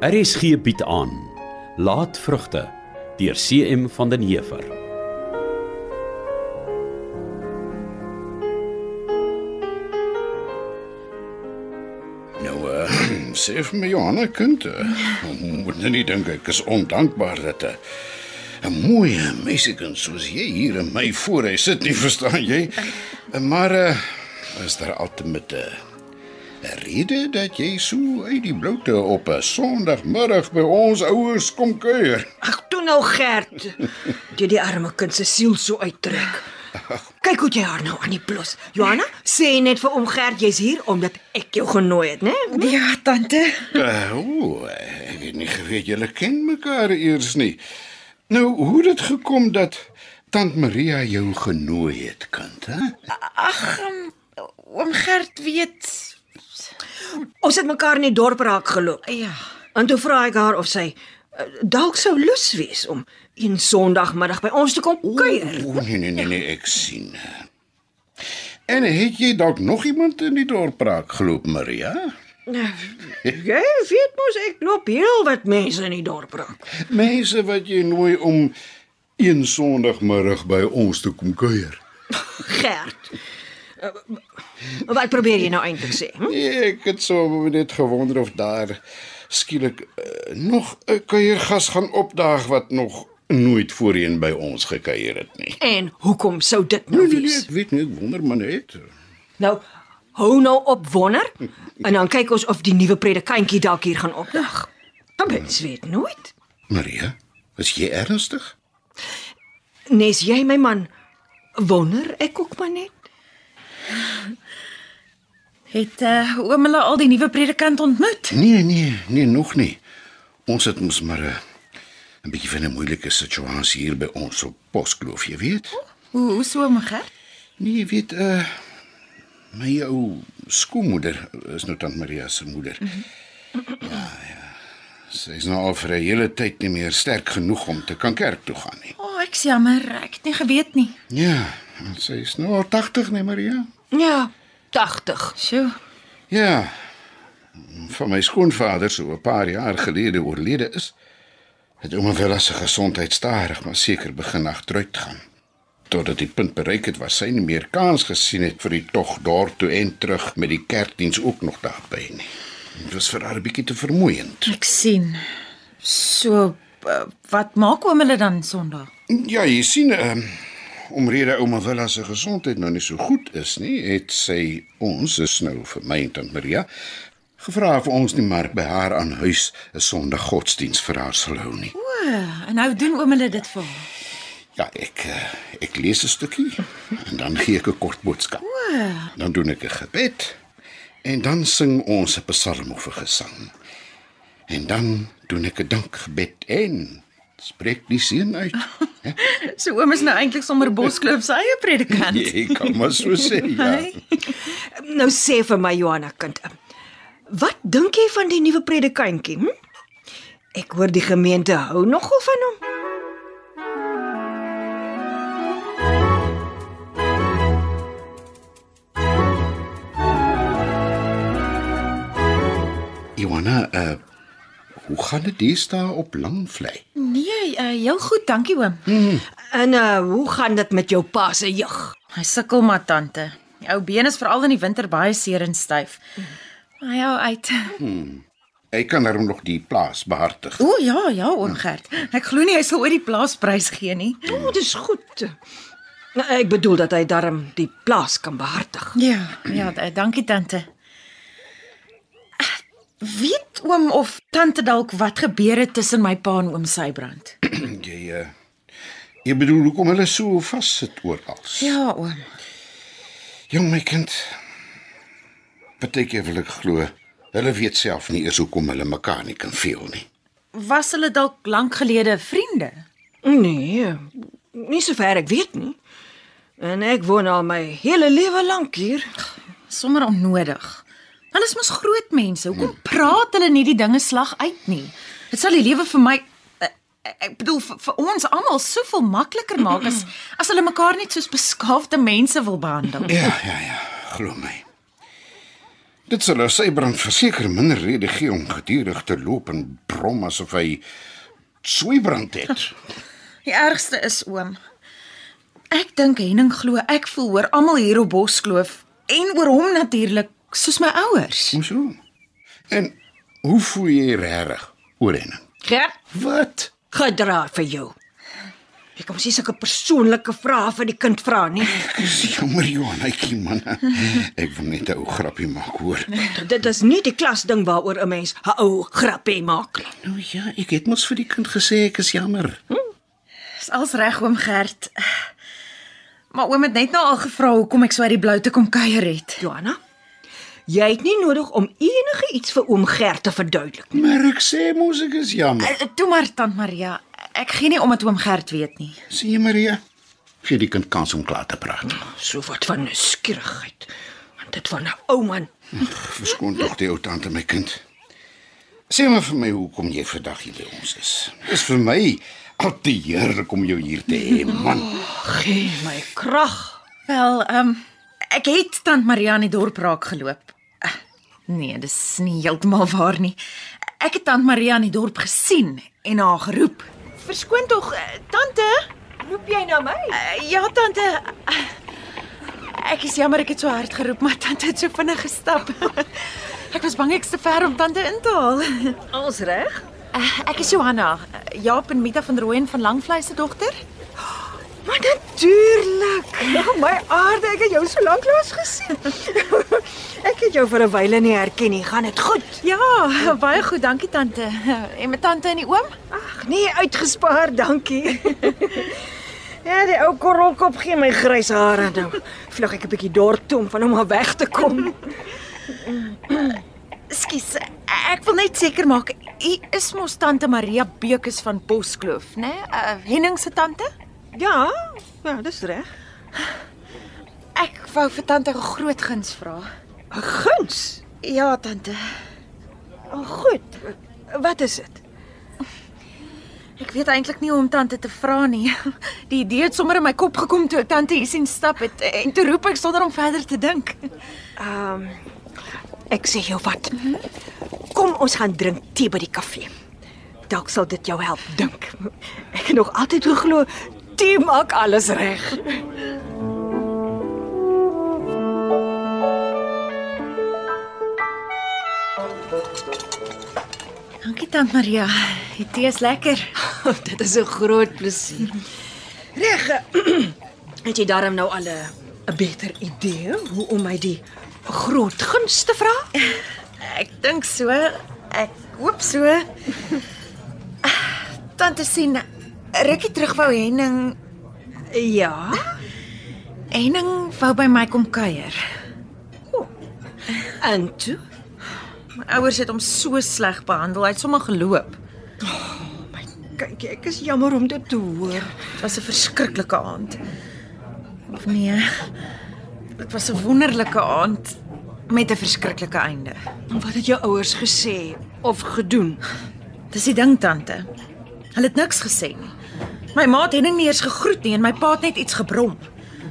RSG bied aan Laatvrugte deur CM van den Heever. Nou, uh, sê vir my Johanna kind, uh, moet nou nie dink ek is ondankbaar dat 'n 'n mooi meisiekind soos jy hier in my voorhuis sit nie, verstaan jy? Uh, maar uh, is daar altyd 'n 'n rede dat jy so uit die bloute op 'n Sondagmiddag by ons ouers kom kuier? Ag, toe nou Gert. Jy die arme kind se siel so uittrek. Kyk hoe jy haar nou aan die plus. Johanna, sê net vir oom Gert jy's hier omdat ek jou genooi het, né? Ja, tante. Uh, o, ek het nie geweet julle ken mekaar eers nie. Nou, hoe het dit gekom dat tant Maria jou genooi het, kind, hè? Ag, oom Gert weet. Ons het mekaar in die dorp raak geloop. Ja. En toe vra ek haar of sy uh, dalk sou lus wees om een Sondagmiddag by ons te kom kuier. O, nee nee nee nee, ek sien. En het jy dalk nog iemand in die dorp raak geloop, Maria? Jy weet mos ek loop heel wat mense in die dorp raak. Mense wat jy nooi om een Sondagmiddag by ons te kom kuier. Gert. Wat probeer jy nou eintlik sê? Hm? Nee, Ek het so net gewonder of daar skielik uh, nog 'n kuiergas gaan opdaag wat nog nooit voorheen by ons gekuier het nie. En hoekom sou dit nou Nee, nee, nee, wees? ek weet nie, ek wonder maar net. Nou, hou nou op wonder en dan kyk ons of die nuwe predikantjie dalk hier gaan opdag. Dan mens weet nooit. Maria, is jy ernstig? Nes jy my man wonder ek ook maar net. Het uh, oom hulle al die nuwe predikant ontmoet? Nee, nee, nee, nog nie. Ons het mos maar 'n 'n bietjie van 'n moeilike situasie hier by ons op Poskloof, jy weet. Hoe hoe so oom Gert? Nee, jy weet uh my ou skoolmoeder is nou tant Maria se moeder. Ja, ja. Sy is nou al vir 'n hele tyd nie meer sterk genoeg om te kan kerk toe gaan nie. O, oh, ek's jammer, ek het nie geweet nie. Ja, sy is nou al 80, nee Maria. Ja, 80. Sjoe. Ja. Van my skoonvader so 'n paar jaar gelede oorlede is, het ouma Vella se gesondheid stadig maar seker begin agteruit gaan. Totdat die punt bereik het waar sy nie meer kans gesien het vir die tog dorp toe en terug met die kerkdiens ook nog daarbey nie. Dit was vir haar 'n bietjie te vermoeiend. Ek sien. So uh, wat maak oom hulle dan Sondag? Ja, jy sien, um, omrede ouma Vella se gesondheid nou nie so goed is nie, het sy ons, is nou vir my en tant Maria, gevra of ons nie maar by haar aan huis 'n Sondag godsdiens vir haar sal hou nie. O, en nou doen oom hulle dit vir haar. Ja, ek eh, ek lees 'n stukkie en dan gee ek 'n kort boodskap. O, Dan doen ek 'n gebed en dan sing ons 'n psalm of 'n gesang. En dan doen ek 'n dankgebed en spreek die seën uit. So oom is nou eintlik sommer Boskloof se eie predikant. Jy kan maar so sê, ja. Nou sê vir my Johanna kind. Wat dink jy van die nuwe predikantjie? Hm? Ek hoor die gemeente hou nogal van hom. Johanna, uh hoe gaan dit hier staan op Langvlei? Uh, heel goed, dankie oom. En uh hoe gaan dit met jou pa se jeug? Hy sukkel maar tante. Die ou been is veral in die winter baie seer en styf. Maar hy hou uit. Hy kan daarom nog die plaas behartig. O ja, ja, oom Gert. Ek glo nie hy sal ooit die plaasprys gee nie. O, oh, dis goed. Nou, ek bedoel dat hy darm die plaas kan behartig. Ja, ja, dankie tante. Weet oom of tante dalk wat gebeur het tussen my pa en oom Sybrand? Jy uh jy bedoel hoekom hulle so vassit oral? Ja, oom. Jong my kind. Partykeer wil ek glo hulle weet self nie eers hoekom hulle mekaar nie kan veel nie. Was hulle dalk lank gelede vriende? Nee, nie sover ek weet nie. En ek woon al my hele lewe lank hier. Sommer onnodig. Hulle is mos groot mense. Hoekom praat hulle nie die dinge slag uit nie? Dit sal die lewe vir my eh, ek bedoel vir, vir ons almal soveel makliker maak as as hulle mekaar net soos beskaafde mense wil behandel. Ja, ja, ja, glo my. Dit sal sy brand verseker minder rede gee om gedurig te loop en brom asof hy swybrand het. Die ergste is oom. Ek dink Henning glo ek voel oor almal hier op Boskloof en oor hom natuurlik soos my ouers. Hoeso? En hoe voel jy regtig oor Henning? Gert, Wat? gedra vir jou. Ek kom sies sulke persoonlike vrae vir die kind vra nie. Ek jammer Johanetjie man. Ek wil net 'n ou grappie maak hoor. Dit is nie die klas ding waaroor 'n mens 'n ou grappie maak nie. Nou ja, ek het mos vir die kind gesê ek is jammer. Dis als reg oom Gert. Maar oom het net nou al gevra hoekom ek so uit die blou te kom kuier het. Johanna, jy het nie nodig om enige iets vir oom Gert te verduidelik nie. Maar ek sê mos ek is jammer. Eh, Toe maar tant Maria. Ek gee nie om dit oom Gert weet nie. Sien jy Maria? Gee die kind kans om klaar te praat. So wat van nuuskierigheid. Want dit van 'n ou man. Verskoon tog die ou tante my kind. Sê maar vir my hoekom jy vandag hier by ons is. Dis vir my altyd heerlik om jou hier te hê, man. Gee my krag. Wel, ehm um, ek het tant Maria in die dorp raak geloop. Nee, dis nie heeltemal waar nie. Ek het tant Maria in die dorp gesien en haar geroep. Verskoon tog, eh, tante? Roep jy na my? Uh, ja, tante. Ek is jammer ek het so hard geroep, maar tante het so vinnig gestap. ek was bang ek's te ver om tante in te haal. Als reg? Uh, ek is Johanna, Jaap en Mita van Rooyen van Langvlei se dogter. My aarde, ek het jou so lank laas gesien. ek het jou vir 'n wyle nie herken nie. Gaan dit goed? Ja, baie goed, dankie tante. En my tante en die oom? Ag, nee, uitgespaar, dankie. ja, die ou korrelkop gee my grys hare nou. Vlug ek 'n bietjie dorp toe om van hom af weg te kom. Skus, ek wil net seker maak u is mos tante Maria Beukes van Boskloof, né? Nee? Uh, Henning se tante? Ja, ja, dis reg. Wou vir tante 'n groot guns vra. 'n Guns. Ja, tante. Oh, goed. Wat is dit? Ek weet eintlik nie hoe om tante te vra nie. Die idee het sommer in my kop gekom toe ek tante hier sien stap het en toe roep ek sonder om verder te dink. Ehm um, ek sê jou wat. Kom ons gaan drink tee by die kafee. Dalk sal dit jou help dink. Ek het nog altyd geglo tee maak alles reg. Dankie tant Maria. Die tee is lekker. dit is 'n groot plesier. Reg. eh, Het jy darm nou al 'n beter idee hoe om my die groot guns te vra? Ek dink so. Ek hoop so. Tante sien rukkie terug wou Henning Ja. Henning wou by my kom kuier. En toe? My ouers het hom so sleg behandel. Hy het sommer geloop. Kyk, ek is jammer om dit te hoor. Dit was 'n verskriklike aand. Of nee. Dit was 'n wonderlike aand met 'n verskriklike einde. Wat het jou ouers gesê of gedoen? Dis die ding tante. Hulle het niks gesê nie. My ma het Henning nie eens gegroet nie en my pa het net iets gebrom.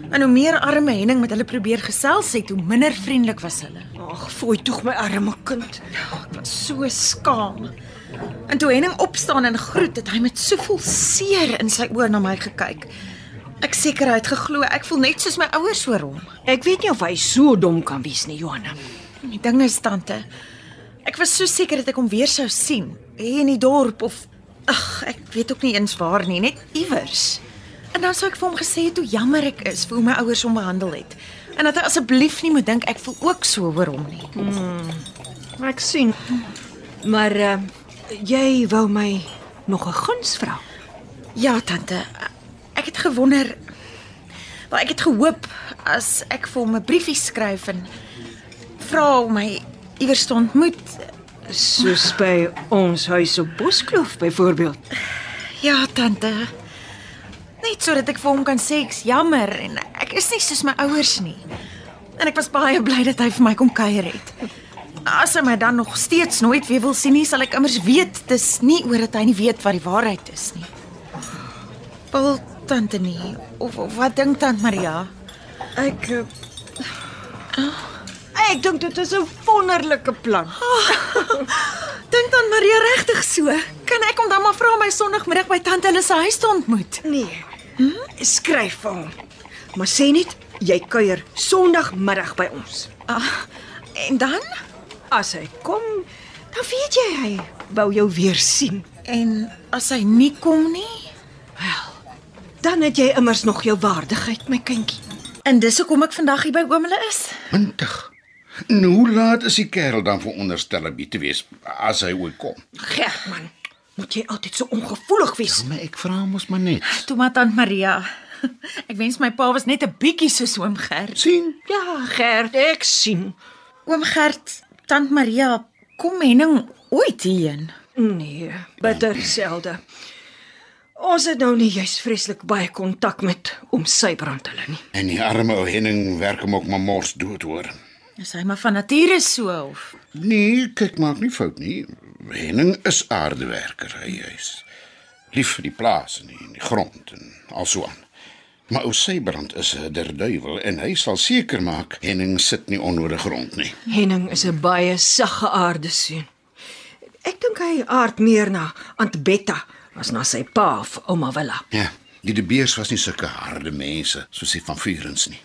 En hoe meer arme Henning met hulle probeer gesels het, hoe minder vriendelik was hulle. Ag, fooi tog my arme kind. Ek was so skaam. En toe Henning opstaan en groet, het hy met soveel seer in sy oë na my gekyk. Ek seker hy het geglo ek voel net soos my ouers oor hom. Ek weet nie of hy so dom kan wees nie, Johanna. Die ding is tante. Ek was so seker dat ek hom weer sou sien, hier in die dorp of ag, ek weet ook nie eens waar nie, net iewers. En dan sou ek vir hom gesê het hoe jammer ek is vir hoe my ouers hom behandel het. En dat hy asseblief nie moet dink ek voel ook so oor hom nie. Ek sien. Maar uh, jy wou my nog 'n guns vra. Ja, tante. Ek het gewonder wel ek het gehoop as ek vir hom 'n briefie skryf en vra om my iewers te ontmoet. Soos by ons huis op Boskloof byvoorbeeld. Ja, tante. Net sodat ek vir hom kan sê ek's jammer en ek is nie soos my ouers nie. En ek was baie bly dat hy vir my kom kuier het. As hy my dan nog steeds nooit weer wil sien nie, sal ek immers weet dis nie oor dat hy nie weet wat die waarheid is nie. Wil tante nie of, of wat dink tant Maria? Ek uh, Ek dink dit is 'n wonderlike plan. Dink dan Maria regtig so? Kan ek hom dan maar vra om my Sondagmiddag by tante hulle se huis te ontmoet? Nee. Skryf vir hom. Maar sê net jy kuier Sondagmiddag by ons. Ah, en dan? As hy kom, dan weet jy hy wou jou weer sien. En as hy nie kom nie? Dan het jy immers nog jou waardigheid, my kindjie. En dis hoekom ek vandag hier by oom hulle is. Mintig. Nou, hoe laat is die kerel dan veronderstel om hier te wees as hy ooit kom? Gert man, moet jy altyd so ongevoelig wees? Maar ek vra mos maar net. Toe maar tant Maria. Ek wens my pa was net 'n bietjie soos oom Gert. sien? Ja, Gert, ek sien. Oom Gert, tant Maria, kom Henning ooit hierheen? Nee, bitter selde. Ons het nou nie juis vreeslik baie kontak met oom Sybrand hulle nie. En die arme ou Henning werk hom ook maar mors dood hoor. Is hy maar van nature so of? Nee, kyk maak nie fout nie. Henning is aardewerker, hy is lief vir die plaas en die, die grond en also aan. Maar ou Sybrand is 'n derduiwel en hy sal seker maak Henning sit nie onnodig rond nie. Henning is 'n baie saggeaarde seun. Ek dink hy aard meer na Aunt Betta as na sy pa of ouma Willa. Ja, die De Beers was nie sulke harde mense soos die van Vurens nie.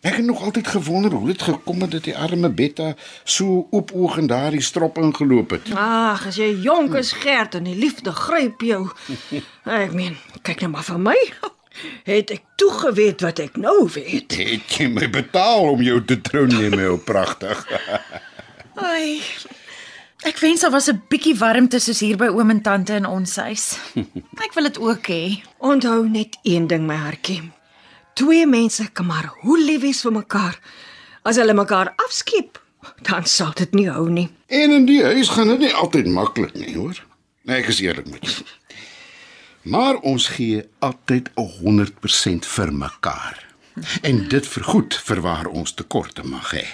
Ek het nog altyd gewonder hoe dit gekom het dat die arme Betta so oopoog in daardie strop ingeloop het. Ag, as jy jonk is Gert en die liefde gryp jou. Ek meen, kyk nou maar vir my. Het ek toe geweet wat ek nou weet. Het jy my betaal om jou te trou nee my ou pragtig. Ai. Ek wens daar was 'n bietjie warmte soos hier by oom en tante in ons huis. Ek wil dit ook hê. Onthou net een ding my hartjie. Twee mense kan maar hoe lief wees vir mekaar. As hulle mekaar afskiep, dan sal dit nie hou nie. En in die huis gaan dit nie altyd maklik nie, hoor. Nee, ek is eerlik met jou. Maar ons gee altyd 100% vir mekaar. En dit vergoed vir waar ons tekorte mag hê.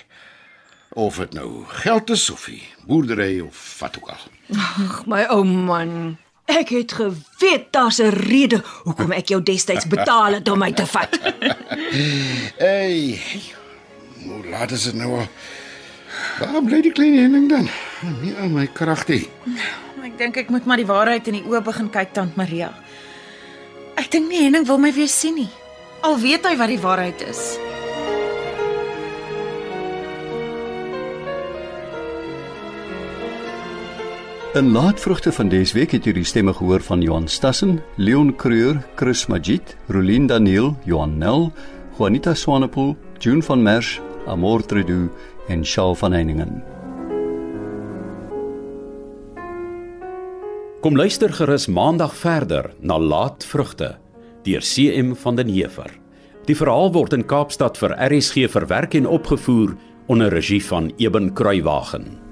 Of dit nou geld is of die boerdery of wat ook al. Ag, my ou man. Ek het geweet daar's 'n rede hoekom ek jou destyds betaal het om my te vat. Hey. Hoe laat is dit nou al? Waar bly die klein Henning dan? Nie aan my kragtie. Ek dink ek moet maar die waarheid in die oë begin kyk tant Maria. Ek dink nie Henning wil my weer sien nie. Al weet hy wat die waarheid is. In laatvrugte van dese week het jy die stemme gehoor van Johan Stassen, Leon Creur, Chris Magid, Rolien Daniel, Johan Nel, Juanita Swanepoel, June van Merch, Amor Tredu en Shaw van Heiningen. Kom luister gerus maandag verder na Laatvrugte deur CM van den Heever. Die verhaal word in Kaapstad vir RSG verwerk en opgevoer onder regie van Eben Kruiwagen.